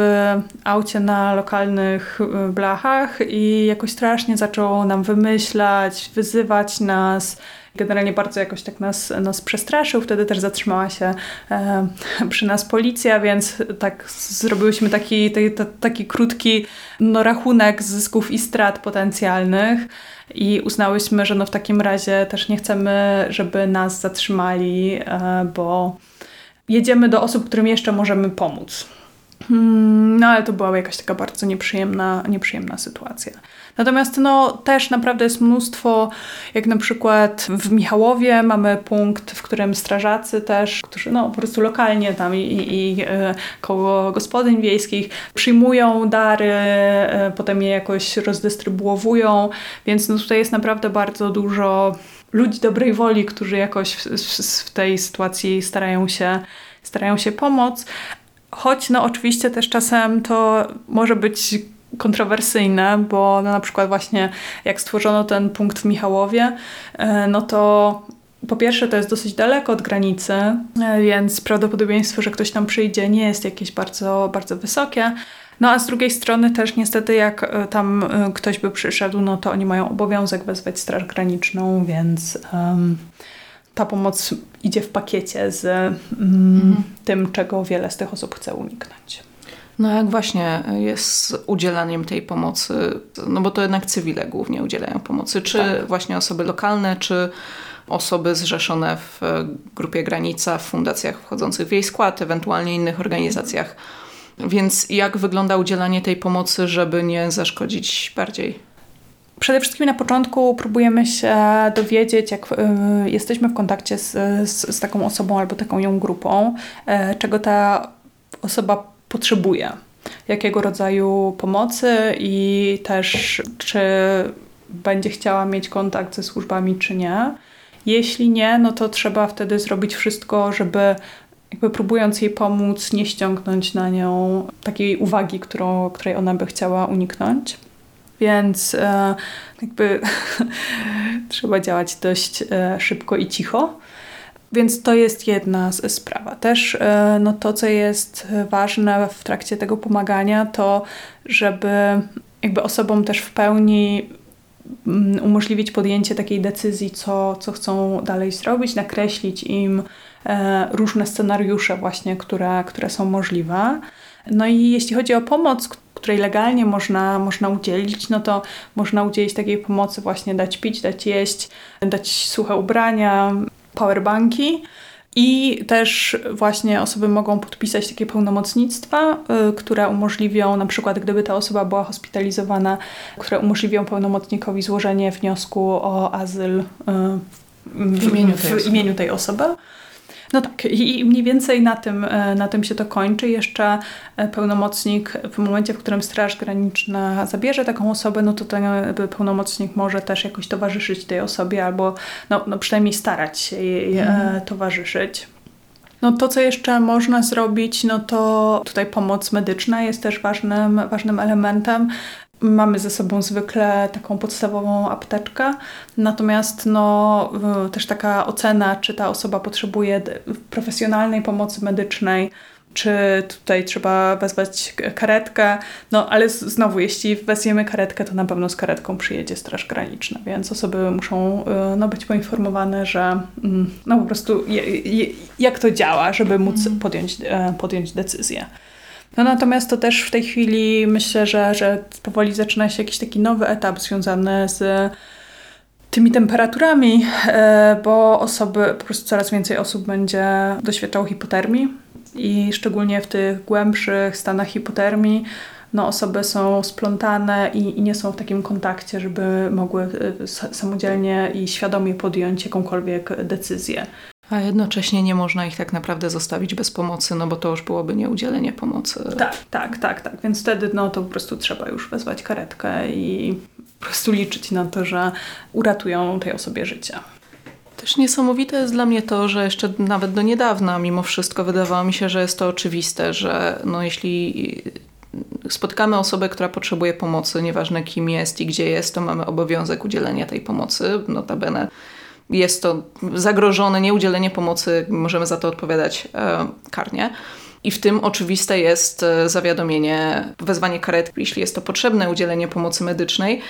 Speaker 2: aucie na lokalnych e, blachach i jakoś strasznie zaczął nam wymyślać, wyzywać nas, generalnie bardzo jakoś tak nas, nas przestraszył. Wtedy też zatrzymała się e, przy nas policja, więc tak zrobiłyśmy taki, taki, taki krótki no, rachunek zysków i strat potencjalnych i uznałyśmy, że no w takim razie też nie chcemy, żeby nas zatrzymali, e, bo jedziemy do osób, którym jeszcze możemy pomóc. Hmm, no ale to była jakaś taka bardzo nieprzyjemna, nieprzyjemna sytuacja. Natomiast no, też naprawdę jest mnóstwo, jak na przykład w Michałowie mamy punkt, w którym strażacy też, którzy no, po prostu lokalnie tam i, i, i e, koło gospodyń wiejskich przyjmują dary, e, potem je jakoś rozdystrybuowują, więc no, tutaj jest naprawdę bardzo dużo ludzi dobrej woli, którzy jakoś w, w, w tej sytuacji starają się, starają się pomóc. Choć no oczywiście też czasem to może być kontrowersyjne, bo no, na przykład właśnie jak stworzono ten punkt w Michałowie, e, no to po pierwsze to jest dosyć daleko od granicy, e, więc prawdopodobieństwo, że ktoś tam przyjdzie nie jest jakieś bardzo, bardzo wysokie. No a z drugiej strony też niestety jak e, tam ktoś by przyszedł, no to oni mają obowiązek wezwać straż graniczną, więc um, ta pomoc idzie w pakiecie z um, mhm. tym, czego wiele z tych osób chce uniknąć.
Speaker 1: No jak właśnie jest z udzielaniem tej pomocy, no bo to jednak cywile głównie udzielają pomocy, czy tak. właśnie osoby lokalne, czy osoby zrzeszone w grupie Granica, w fundacjach wchodzących w jej skład, ewentualnie innych organizacjach. Więc jak wygląda udzielanie tej pomocy, żeby nie zaszkodzić bardziej?
Speaker 2: Przede wszystkim na początku próbujemy się dowiedzieć, jak y, jesteśmy w kontakcie z, z, z, taką osobą albo taką ją grupą, y, czego ta osoba potrzebuje, jakiego rodzaju pomocy i też czy będzie chciała mieć kontakt ze służbami, czy nie. Jeśli nie, no to trzeba wtedy zrobić wszystko, żeby jakby próbując jej pomóc, nie ściągnąć na nią takiej uwagi, którą, której ona by chciała uniknąć. Więc e, jakby trzeba działać dość e, szybko i cicho. Więc to jest jedna sprawa. Też e, no, to, co jest ważne w trakcie tego pomagania, to żeby jakby osobom też w pełni mm, umożliwić podjęcie takiej decyzji, co, co chcą dalej zrobić, nakreślić im e, różne scenariusze właśnie, które, które są możliwe. No i jeśli chodzi o pomoc, której legalnie można, można udzielić, no to można udzielić takiej pomocy właśnie dać pić, dać jeść, dać suche ubrania, powerbanki. I też właśnie osoby mogą podpisać takie pełnomocnictwa, y, które umożliwią, na przykład gdyby ta osoba była hospitalizowana, które umożliwią pełnomocnikowi złożenie wniosku o azyl y, w, imieniu, tej w imieniu tej osoby. No tak, i mniej więcej na tym, e, na tym się to kończy. Jeszcze e, pełnomocnik, w momencie, w którym Straż Graniczna zabierze taką osobę, no to ten pełnomocnik może też jakoś towarzyszyć tej osobie albo no, no przynajmniej starać się jej mhm. towarzyszyć. No to, co jeszcze można zrobić, no to tutaj pomoc medyczna jest też ważnym, ważnym elementem. Mamy ze sobą zwykle taką podstawową apteczkę, natomiast no, też taka ocena, czy ta osoba potrzebuje profesjonalnej pomocy medycznej, czy tutaj trzeba wezwać karetkę. No ale znowu, jeśli wezwiemy karetkę, to na pewno z karetką przyjedzie Straż Graniczna, więc osoby muszą y, no, być poinformowane, że mm, no po prostu jak to działa, żeby móc mhm. podjąć, e, podjąć decyzję. No natomiast to też w tej chwili myślę, że, że powoli zaczyna się jakiś taki nowy etap związany z tymi temperaturami, e, bo osoby, po prostu coraz więcej osób będzie doświadczało hipotermii i szczególnie w tych głębszych stanach hipotermii no, osoby są splątane i, i, nie są w takim kontakcie, żeby mogły e, samodzielnie i świadomie podjąć jakąkolwiek decyzję.
Speaker 1: A jednocześnie nie można ich tak naprawdę zostawić bez pomocy, no bo to już byłoby nieudzielenie pomocy.
Speaker 2: Tak, tak, tak, tak. Więc wtedy no to po prostu trzeba już wezwać karetkę i po prostu liczyć na to, że uratują tej osobie życie.
Speaker 1: Też niesamowite jest dla mnie to, że jeszcze nawet do niedawna, mimo wszystko, wydawało mi się, że jest to oczywiste, że no jeśli spotykamy osobę, która potrzebuje pomocy, nieważne kim jest i gdzie jest, to mamy obowiązek udzielenia tej pomocy. Notabene jest to zagrożone, nieudzielenie pomocy, możemy za to odpowiadać e, karnie. I w tym oczywiste jest e, zawiadomienie, wezwanie karetki, jeśli jest to potrzebne, udzielenie pomocy medycznej.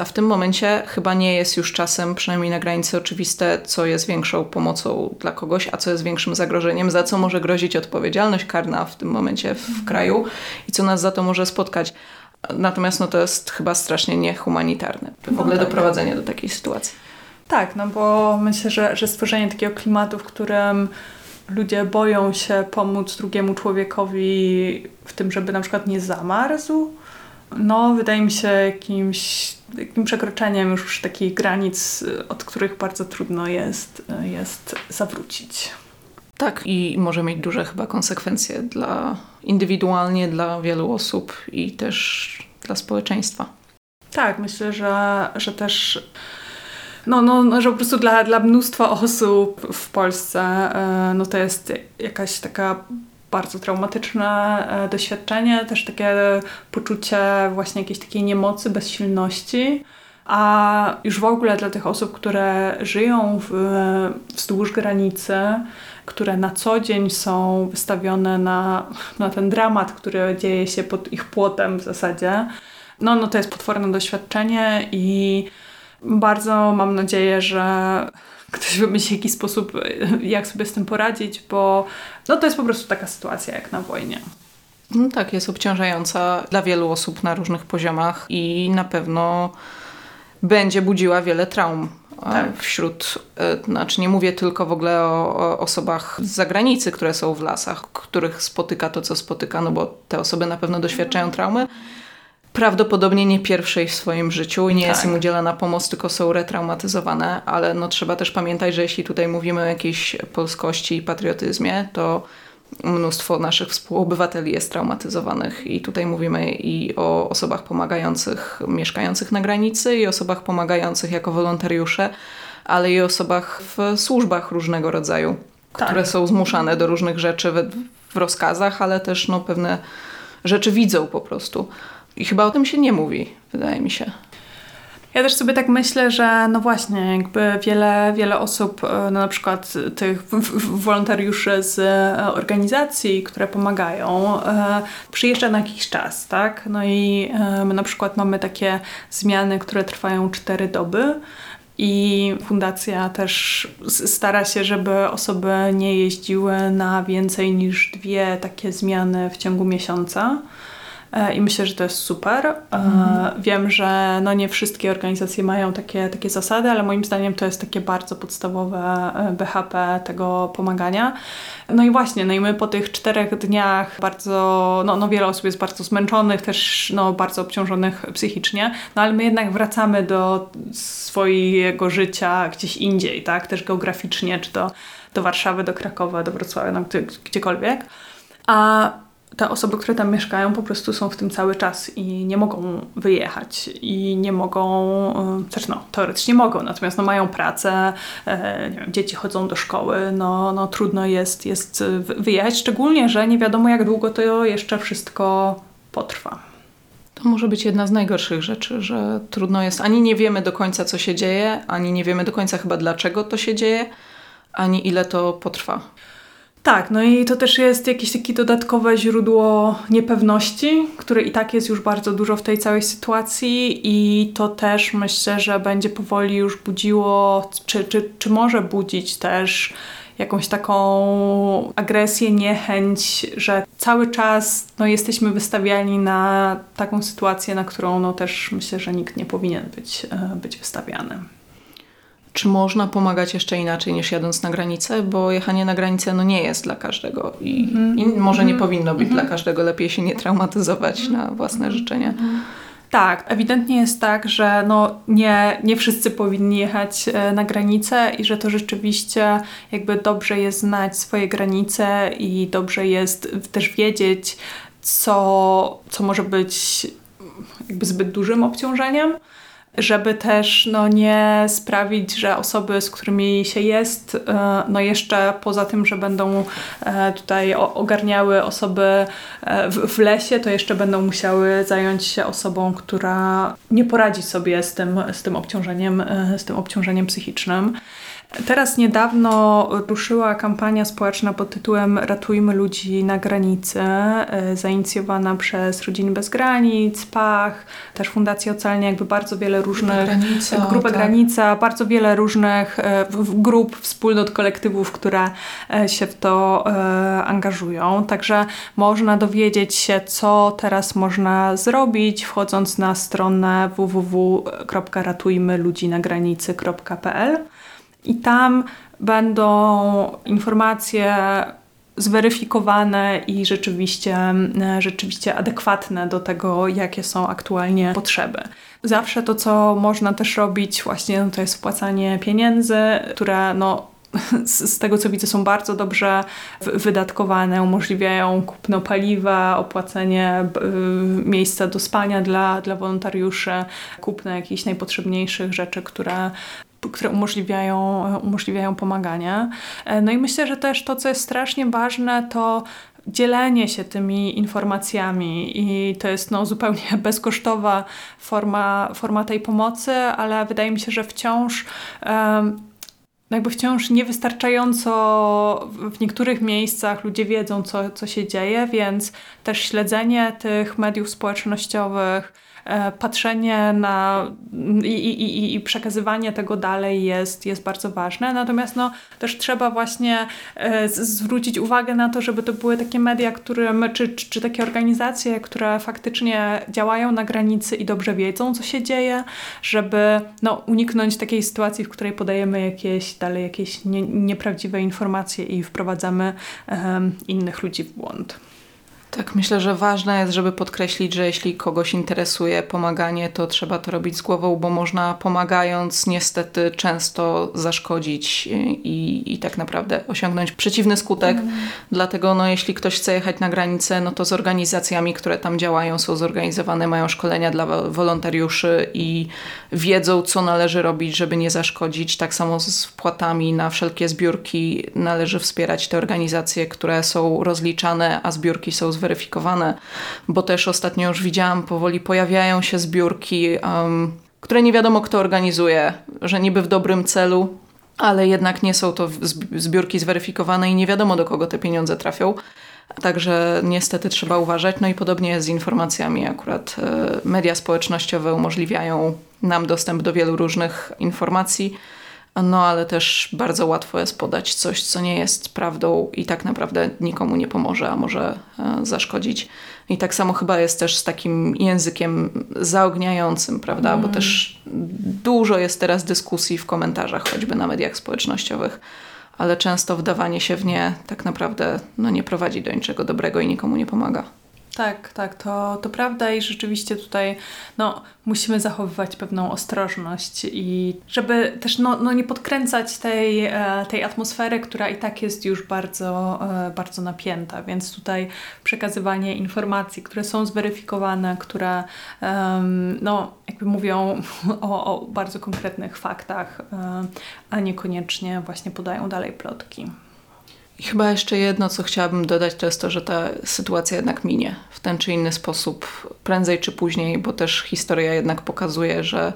Speaker 1: A w tym momencie chyba nie jest już czasem, przynajmniej na granicy, oczywiste, co jest większą pomocą dla kogoś, a co jest większym zagrożeniem, za co może grozić odpowiedzialność karna w tym momencie w, w kraju i co nas za to może spotkać. Natomiast no, to jest chyba strasznie niehumanitarne w ogóle no tak. doprowadzenie do takiej sytuacji.
Speaker 2: Tak, no bo myślę, że, że stworzenie takiego klimatu, w którym ludzie boją się pomóc drugiemu człowiekowi w tym, żeby na przykład nie zamarzł, no wydaje mi się jakimś takim przekroczeniem już takich granic, od których bardzo trudno jest, jest zawrócić.
Speaker 1: Tak, i może mieć duże chyba konsekwencje dla indywidualnie dla wielu osób i też dla społeczeństwa.
Speaker 2: Tak, myślę, że, że też no, no, no, że po prostu dla, dla mnóstwa osób w Polsce e, no to jest jakaś taka bardzo traumatyczne e, doświadczenie, też takie poczucie właśnie jakiejś takiej niemocy, bezsilności. A już w ogóle dla tych osób, które żyją w, wzdłuż granicy, które na co dzień są wystawione na, na ten dramat, który dzieje się pod ich płotem w zasadzie, no, no to jest potworne doświadczenie i bardzo mam nadzieję, że ktoś wymyśli jakiś sposób, jak sobie z tym poradzić, bo no to jest po prostu taka sytuacja jak na wojnie.
Speaker 1: No tak, jest obciążająca dla wielu osób na różnych poziomach i na pewno będzie budziła wiele traum tak. wśród, e, znaczy nie mówię tylko w ogóle o, o, osobach z zagranicy, które są w lasach, których spotyka to, co spotyka, no bo te osoby na pewno doświadczają traumy, prawdopodobnie nie pierwszej w swoim życiu i nie tak. jest im udzielana pomoc, tylko są retraumatyzowane, ale no trzeba też pamiętać, że jeśli tutaj mówimy o jakiejś polskości i patriotyzmie, to mnóstwo naszych współobywateli jest traumatyzowanych i tutaj mówimy i o osobach pomagających, mieszkających na granicy i osobach pomagających jako wolontariusze, ale i osobach w służbach różnego rodzaju, tak. które są zmuszane do różnych rzeczy w, w rozkazach, ale też no, pewne rzeczy widzą po prostu. I chyba o tym się nie mówi, wydaje mi się.
Speaker 2: Ja też sobie tak myślę, że no właśnie, jakby wiele, wiele osób, e, no na przykład tych wolontariuszy z e, organizacji, które pomagają, e, przyjeżdża na jakiś czas, tak? No i my na przykład mamy takie zmiany, które trwają cztery doby. I fundacja też stara się, żeby osoby nie jeździły na więcej niż dwie takie zmiany w ciągu miesiąca. E, i myślę, że to jest super. E, mhm. Wiem, że no nie wszystkie organizacje mają takie, takie zasady, ale moim zdaniem to jest takie bardzo podstawowe e, BHP tego pomagania. No i właśnie, no i my po tych czterech dniach bardzo, no, no wiele osób jest bardzo zmęczonych, też no, bardzo obciążonych psychicznie, no ale my jednak wracamy do swojego życia gdzieś indziej, tak, też geograficznie, czy to do Warszawy, do Krakowa, do Wrocławia, no, gdzie, gdziekolwiek. A te osoby, które tam mieszkają, po prostu są w tym cały czas i nie mogą wyjechać i nie mogą, też no, teoretycznie mogą, natomiast no, mają pracę, e, nie wiem, dzieci chodzą do szkoły, no, no trudno jest, jest wyjechać, szczególnie, że nie wiadomo jak długo to jeszcze wszystko potrwa.
Speaker 1: To może być jedna z najgorszych rzeczy, że trudno jest, ani nie wiemy do końca co się dzieje, ani nie wiemy do końca chyba dlaczego to się dzieje, ani ile to potrwa.
Speaker 2: Tak, no i to też jest jakieś takie dodatkowe źródło niepewności, które i tak jest już bardzo dużo w tej całej sytuacji i to też myślę, że będzie powoli już budziło, czy, czy, czy może budzić też jakąś taką agresję, niechęć, że cały czas no, jesteśmy wystawiani na taką sytuację, na którą no, też myślę, że nikt nie powinien być, e, być wystawiany.
Speaker 1: Czy można pomagać jeszcze inaczej niż jadąc na granicę? Bo jechanie na granicę no, nie jest dla każdego i, mm. i może nie mm. powinno być mm. dla każdego. Lepiej się nie traumatyzować na własne życzenia.
Speaker 2: Tak, ewidentnie jest tak, że no nie, nie wszyscy powinni jechać e, na granicę i że to rzeczywiście jakby dobrze jest znać swoje granice i dobrze jest też wiedzieć, co, co może być jakby zbyt dużym obciążeniem żeby też no, nie sprawić, że osoby, z którymi się jest, e, no jeszcze poza tym, że będą e, tutaj ogarniały osoby e, w lesie, to jeszcze będą musiały zająć się osobą, która nie poradzi sobie z tym, z tym obciążeniem, z tym obciążeniem psychicznym. Teraz niedawno ruszyła kampania społeczna pod tytułem Ratujmy ludzi na granicy, e, zainicjowana przez Rodziny Bez Granic, PACH, też Fundacja Ocalnie, jakby bardzo wiele różnych...
Speaker 1: Granica,
Speaker 2: Grupa tak. Granica, bardzo wiele różnych e, grup, wspólnot, kolektywów, które e, się w to angażują. Także można dowiedzieć się, co teraz można zrobić, wchodząc na stronę www.ratujmyludzinagranicy.pl i tam będą informacje zweryfikowane i rzeczywiście, rzeczywiście adekwatne do tego, jakie są aktualnie potrzeby. Zawsze to, co można też robić, właśnie no to jest wpłacanie pieniędzy, które no, z, z, tego co widzę, są bardzo dobrze wydatkowane, umożliwiają kupno paliwa, opłacenie miejsca do spania dla, dla wolontariuszy, kupno jakichś najpotrzebniejszych rzeczy, które które umożliwiają, umożliwiają pomaganie. E, no i myślę, że też to, co jest strasznie ważne, to dzielenie się tymi informacjami i to jest no, zupełnie bezkosztowa forma, forma tej pomocy, ale wydaje mi się, że wciąż um, jakby wciąż niewystarczająco w niektórych miejscach ludzie wiedzą, co, co się dzieje, więc też śledzenie tych mediów społecznościowych, patrzenie na i, i, i, przekazywanie tego dalej jest, jest bardzo ważne. Natomiast no, też trzeba właśnie e, zwrócić uwagę na to, żeby to były takie media, którym, czy, czy, czy takie organizacje, które faktycznie działają na granicy i dobrze wiedzą, co się dzieje, żeby no, uniknąć takiej sytuacji, w której podajemy jakieś dalej jakieś nie, nieprawdziwe informacje i wprowadzamy um, innych ludzi w błąd.
Speaker 1: Tak, myślę, że ważne jest, żeby podkreślić, że jeśli kogoś interesuje pomaganie, to trzeba to robić z głową, bo można pomagając niestety często zaszkodzić i, i tak naprawdę osiągnąć przeciwny skutek. Mm. Dlatego no, jeśli ktoś chce jechać na granicę, no to z organizacjami, które tam działają, są zorganizowane, mają szkolenia dla wolontariuszy i wiedzą, co należy robić, żeby nie zaszkodzić. Tak samo z wpłatami na wszelkie zbiórki należy wspierać te organizacje, które są rozliczane, a zbiórki są zweryfikowane, bo też ostatnio już widziałam, powoli pojawiają się zbiórki, um, które nie wiadomo kto organizuje, że niby w dobrym celu, ale jednak nie są to zbiórki zweryfikowane i nie wiadomo do kogo te pieniądze trafią. Także niestety trzeba uważać. No i podobnie jest z informacjami. Akurat e, media społecznościowe umożliwiają nam dostęp do wielu różnych informacji no ale też bardzo łatwo jest podać coś, co nie jest prawdą i tak naprawdę nikomu nie pomoże, a może e, zaszkodzić. I tak samo chyba jest też z takim językiem zaogniającym, prawda? Mm. Bo też dużo jest teraz dyskusji w komentarzach, choćby na mediach społecznościowych, ale często wdawanie się w nie tak naprawdę no, nie prowadzi do niczego dobrego i nikomu nie pomaga.
Speaker 2: Tak, tak, to, to prawda i rzeczywiście tutaj no, musimy zachowywać pewną ostrożność i żeby też no, no nie podkręcać tej, e, tej atmosfery, która i tak jest już bardzo, e, bardzo napięta, więc tutaj przekazywanie informacji, które są zweryfikowane, które no, jakby mówią o, o bardzo konkretnych faktach, e, a niekoniecznie właśnie podają dalej plotki.
Speaker 1: I chyba jeszcze jedno, co chciałabym dodać, to jest to, że ta sytuacja jednak minie w ten czy inny sposób, prędzej czy później, bo też historia jednak pokazuje, że,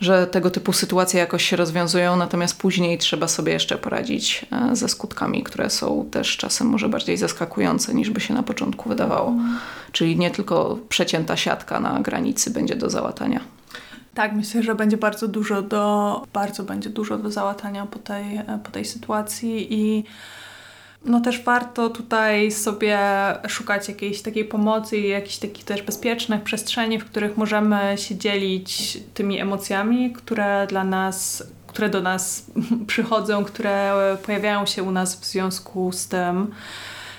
Speaker 1: że tego typu sytuacje jakoś się rozwiązują, natomiast później trzeba sobie jeszcze poradzić e, ze skutkami, które są też czasem może bardziej zaskakujące niż by się na początku wydawało. Mm. Czyli nie tylko przecięta siatka na granicy będzie do załatania.
Speaker 2: Tak, myślę, że będzie bardzo dużo do, bardzo będzie dużo do załatania po tej, po tej sytuacji i no też warto tutaj sobie szukać jakiejś takiej pomocy i jakichś takich też bezpiecznych przestrzeni, w których możemy się dzielić tymi emocjami, które dla nas, które do nas przychodzą, które pojawiają się u nas w związku z tym,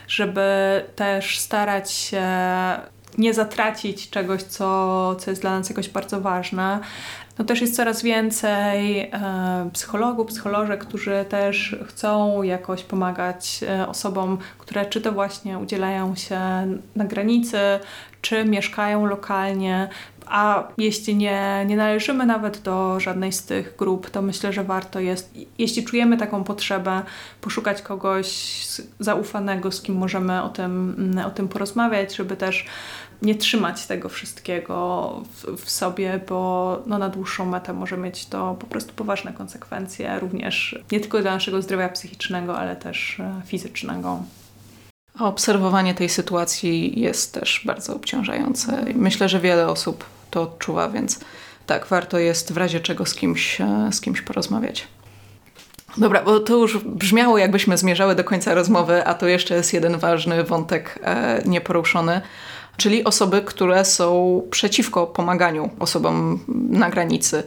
Speaker 2: żeby też starać się nie zatracić czegoś, co, co jest dla nas jakoś bardzo ważne, no też jest coraz więcej e, psychologów, psycholożek, którzy też chcą jakoś pomagać e, osobom, które czy to właśnie udzielają się na granicy, czy mieszkają lokalnie, a jeśli nie, nie należymy nawet do żadnej z tych grup, to myślę, że warto jest, jeśli czujemy taką potrzebę, poszukać kogoś zaufanego, z kim możemy o tym, o tym porozmawiać, żeby też nie trzymać tego wszystkiego w, w, sobie, bo no, na dłuższą metę może mieć to po prostu poważne konsekwencje, również nie tylko dla naszego zdrowia psychicznego, ale też e, fizycznego.
Speaker 1: A obserwowanie tej sytuacji jest też bardzo obciążające. Myślę, że wiele osób to odczuwa, więc tak, warto jest w razie czego z kimś, e, z kimś porozmawiać. Dobra, bo to już brzmiało, jakbyśmy zmierzały do końca rozmowy, a to jeszcze jest jeden ważny wątek e, nieporuszony czyli osoby, które są przeciwko pomaganiu osobom na granicy.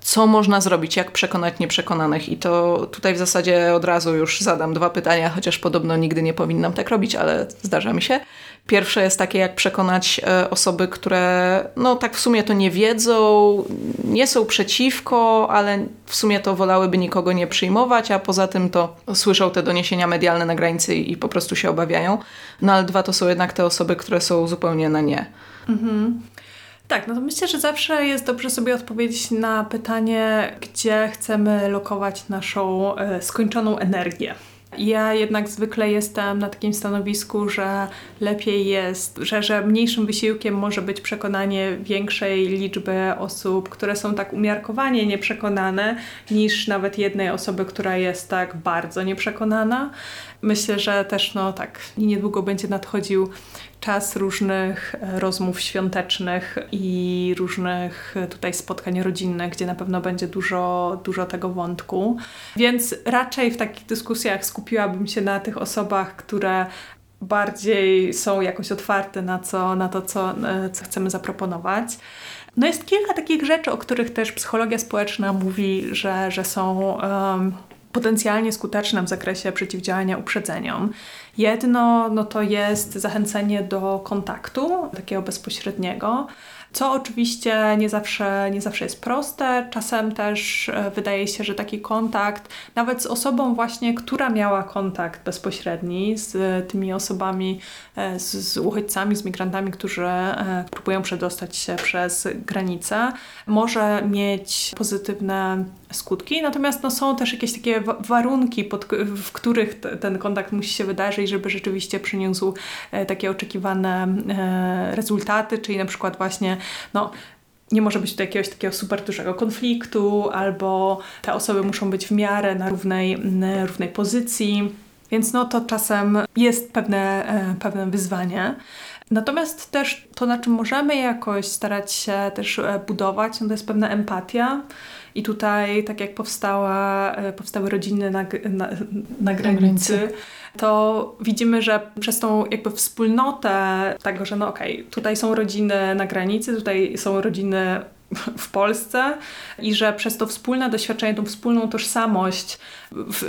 Speaker 1: Co można zrobić, jak przekonać nieprzekonanych? I to tutaj w zasadzie od razu już zadam dwa pytania, chociaż podobno nigdy nie powinnam tak robić, ale zdarza mi się. Pierwsze jest takie, jak przekonać e, osoby, które no tak w sumie to nie wiedzą, nie są przeciwko, ale w sumie to wolałyby nikogo nie przyjmować, a poza tym to słyszą te doniesienia medialne na granicy i po prostu się obawiają. No ale dwa to są jednak te osoby, które są zupełnie na nie. Mhm.
Speaker 2: Tak, no to myślę, że zawsze jest dobrze sobie odpowiedzieć na pytanie, gdzie chcemy lokować naszą e, skończoną energię. Ja jednak zwykle jestem na takim stanowisku, że lepiej jest, że, że mniejszym wysiłkiem może być przekonanie większej liczby osób, które są tak umiarkowanie nieprzekonane, niż nawet jednej osoby, która jest tak bardzo nieprzekonana. Myślę, że też no tak niedługo będzie nadchodził czas różnych e, rozmów świątecznych i różnych e, tutaj spotkań rodzinnych, gdzie na pewno będzie dużo, dużo tego wątku. Więc raczej w takich dyskusjach skupiłabym się na tych osobach, które bardziej są jakoś otwarte na, co, na to, co, e, co chcemy zaproponować. No jest kilka takich rzeczy, o których też psychologia społeczna mówi, że, że są um, potencjalnie skuteczne w zakresie przeciwdziałania uprzedzeniom. Jedno no to jest zachęcenie do kontaktu, takiego bezpośredniego, co oczywiście nie zawsze, nie zawsze jest proste. Czasem też e, wydaje się, że taki kontakt, nawet z osobą właśnie, która miała kontakt bezpośredni z tymi osobami, e, z, z uchodźcami, z migrantami, którzy e, próbują przedostać się przez granicę, może mieć pozytywne skutki. Natomiast no, są też jakieś takie warunki, pod, w których ten kontakt musi się wydarzyć, żeby rzeczywiście przyniósł takie oczekiwane rezultaty, czyli na przykład właśnie no, nie może być tutaj jakiegoś takiego super dużego konfliktu, albo te osoby muszą być w miarę na równej, na równej pozycji. Więc no to czasem jest pewne, e, pewne wyzwanie. Natomiast też to, na czym możemy jakoś starać się też e, budować, no to jest pewna empatia. I tutaj, tak jak powstała, e, powstały rodziny na, na, na granicy, to widzimy, że przez tą jakby wspólnotę tego, że no okej, okay, tutaj są rodziny na granicy, tutaj są rodziny w Polsce i że przez to wspólne doświadczenie, tą wspólną tożsamość,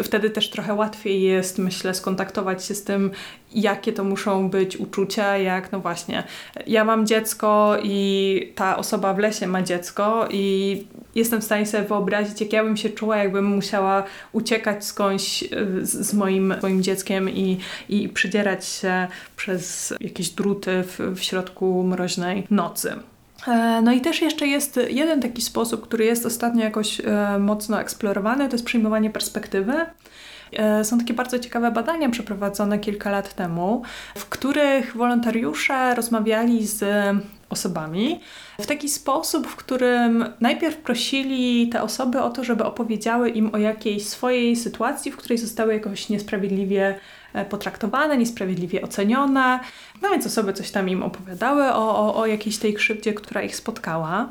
Speaker 2: wtedy też trochę łatwiej jest, myślę, skontaktować się z tym, jakie to muszą być uczucia, jak no właśnie, ja mam dziecko i ta osoba w lesie ma dziecko i jestem w stanie sobie wyobrazić, jak ja bym się czuła, jakbym musiała uciekać skądś e, z, moim, moim dzieckiem i, i przydzierać się przez jakieś druty w, w środku mroźnej nocy. E, no i też jeszcze jest jeden taki sposób, który jest ostatnio jakoś e, mocno eksplorowany, to jest przyjmowanie perspektywy. E, są takie bardzo ciekawe badania przeprowadzone kilka lat temu, w których wolontariusze rozmawiali z osobami w taki sposób, w którym najpierw prosili te osoby o to, żeby opowiedziały im o jakiejś swojej sytuacji, w której zostały jakoś niesprawiedliwie potraktowane, niesprawiedliwie ocenione. No więc osoby coś tam im opowiadały o, o, o jakiejś tej krzywdzie, która ich spotkała.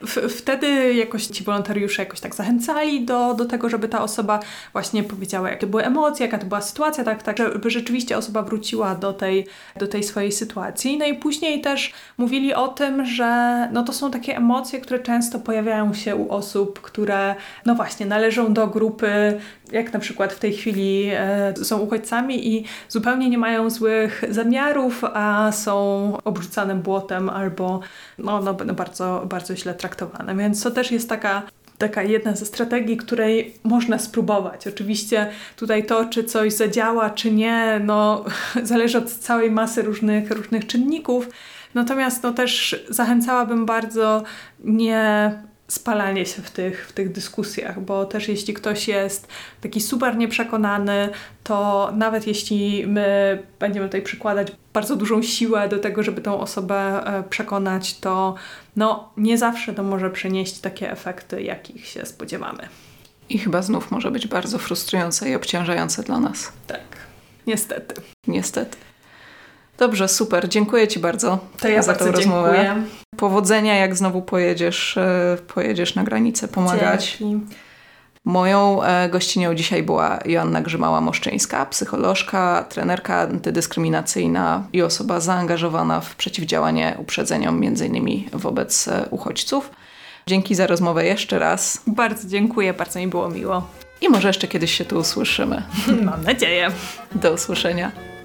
Speaker 2: W, wtedy jakoś ci wolontariusze jakoś tak zachęcali do, do tego, żeby ta osoba właśnie powiedziała, jakie były emocje, jaka to była sytuacja, tak, tak, żeby rzeczywiście osoba wróciła do tej, do tej swojej sytuacji. No i później też mówili o tym, że no to są takie emocje, które często pojawiają się u osób, które no właśnie należą do grupy, jak na przykład w tej chwili e, są uchodźcami i zupełnie nie mają złych zamiarów, a są obrzucane błotem albo no, no, no bardzo, bardzo źle traktowane. Więc to też jest taka taka jedna ze strategii, której można spróbować. Oczywiście tutaj to, czy coś zadziała, czy nie, no, zależy od całej masy różnych, różnych czynników. Natomiast no, też zachęcałabym bardzo nie spalanie się w tych, w tych dyskusjach, bo też jeśli ktoś jest taki super nieprzekonany, to nawet jeśli my będziemy tutaj przykładać bardzo dużą siłę do tego, żeby tą osobę e, przekonać, to no, nie zawsze to może przynieść takie efekty, jakich się spodziewamy.
Speaker 1: I chyba znów może być bardzo frustrujące i obciążające dla nas.
Speaker 2: Tak, niestety.
Speaker 1: Niestety. Dobrze, super. Dziękuję Ci bardzo
Speaker 2: to ja
Speaker 1: za
Speaker 2: bardzo
Speaker 1: tę rozmowę.
Speaker 2: Dziękuję.
Speaker 1: Powodzenia, jak znowu pojedziesz, e, pojedziesz na granicę pomagać. Dzięki. Moją e, gościnią dzisiaj była Joanna Grzymała-Moszczyńska, psycholożka, trenerka antydyskryminacyjna i osoba zaangażowana w przeciwdziałanie uprzedzeniom, między innymi wobec e, uchodźców. Dzięki za rozmowę jeszcze raz.
Speaker 2: Bardzo dziękuję, bardzo mi było miło.
Speaker 1: I może jeszcze kiedyś się tu usłyszymy.
Speaker 2: Mam nadzieję.
Speaker 1: Do usłyszenia.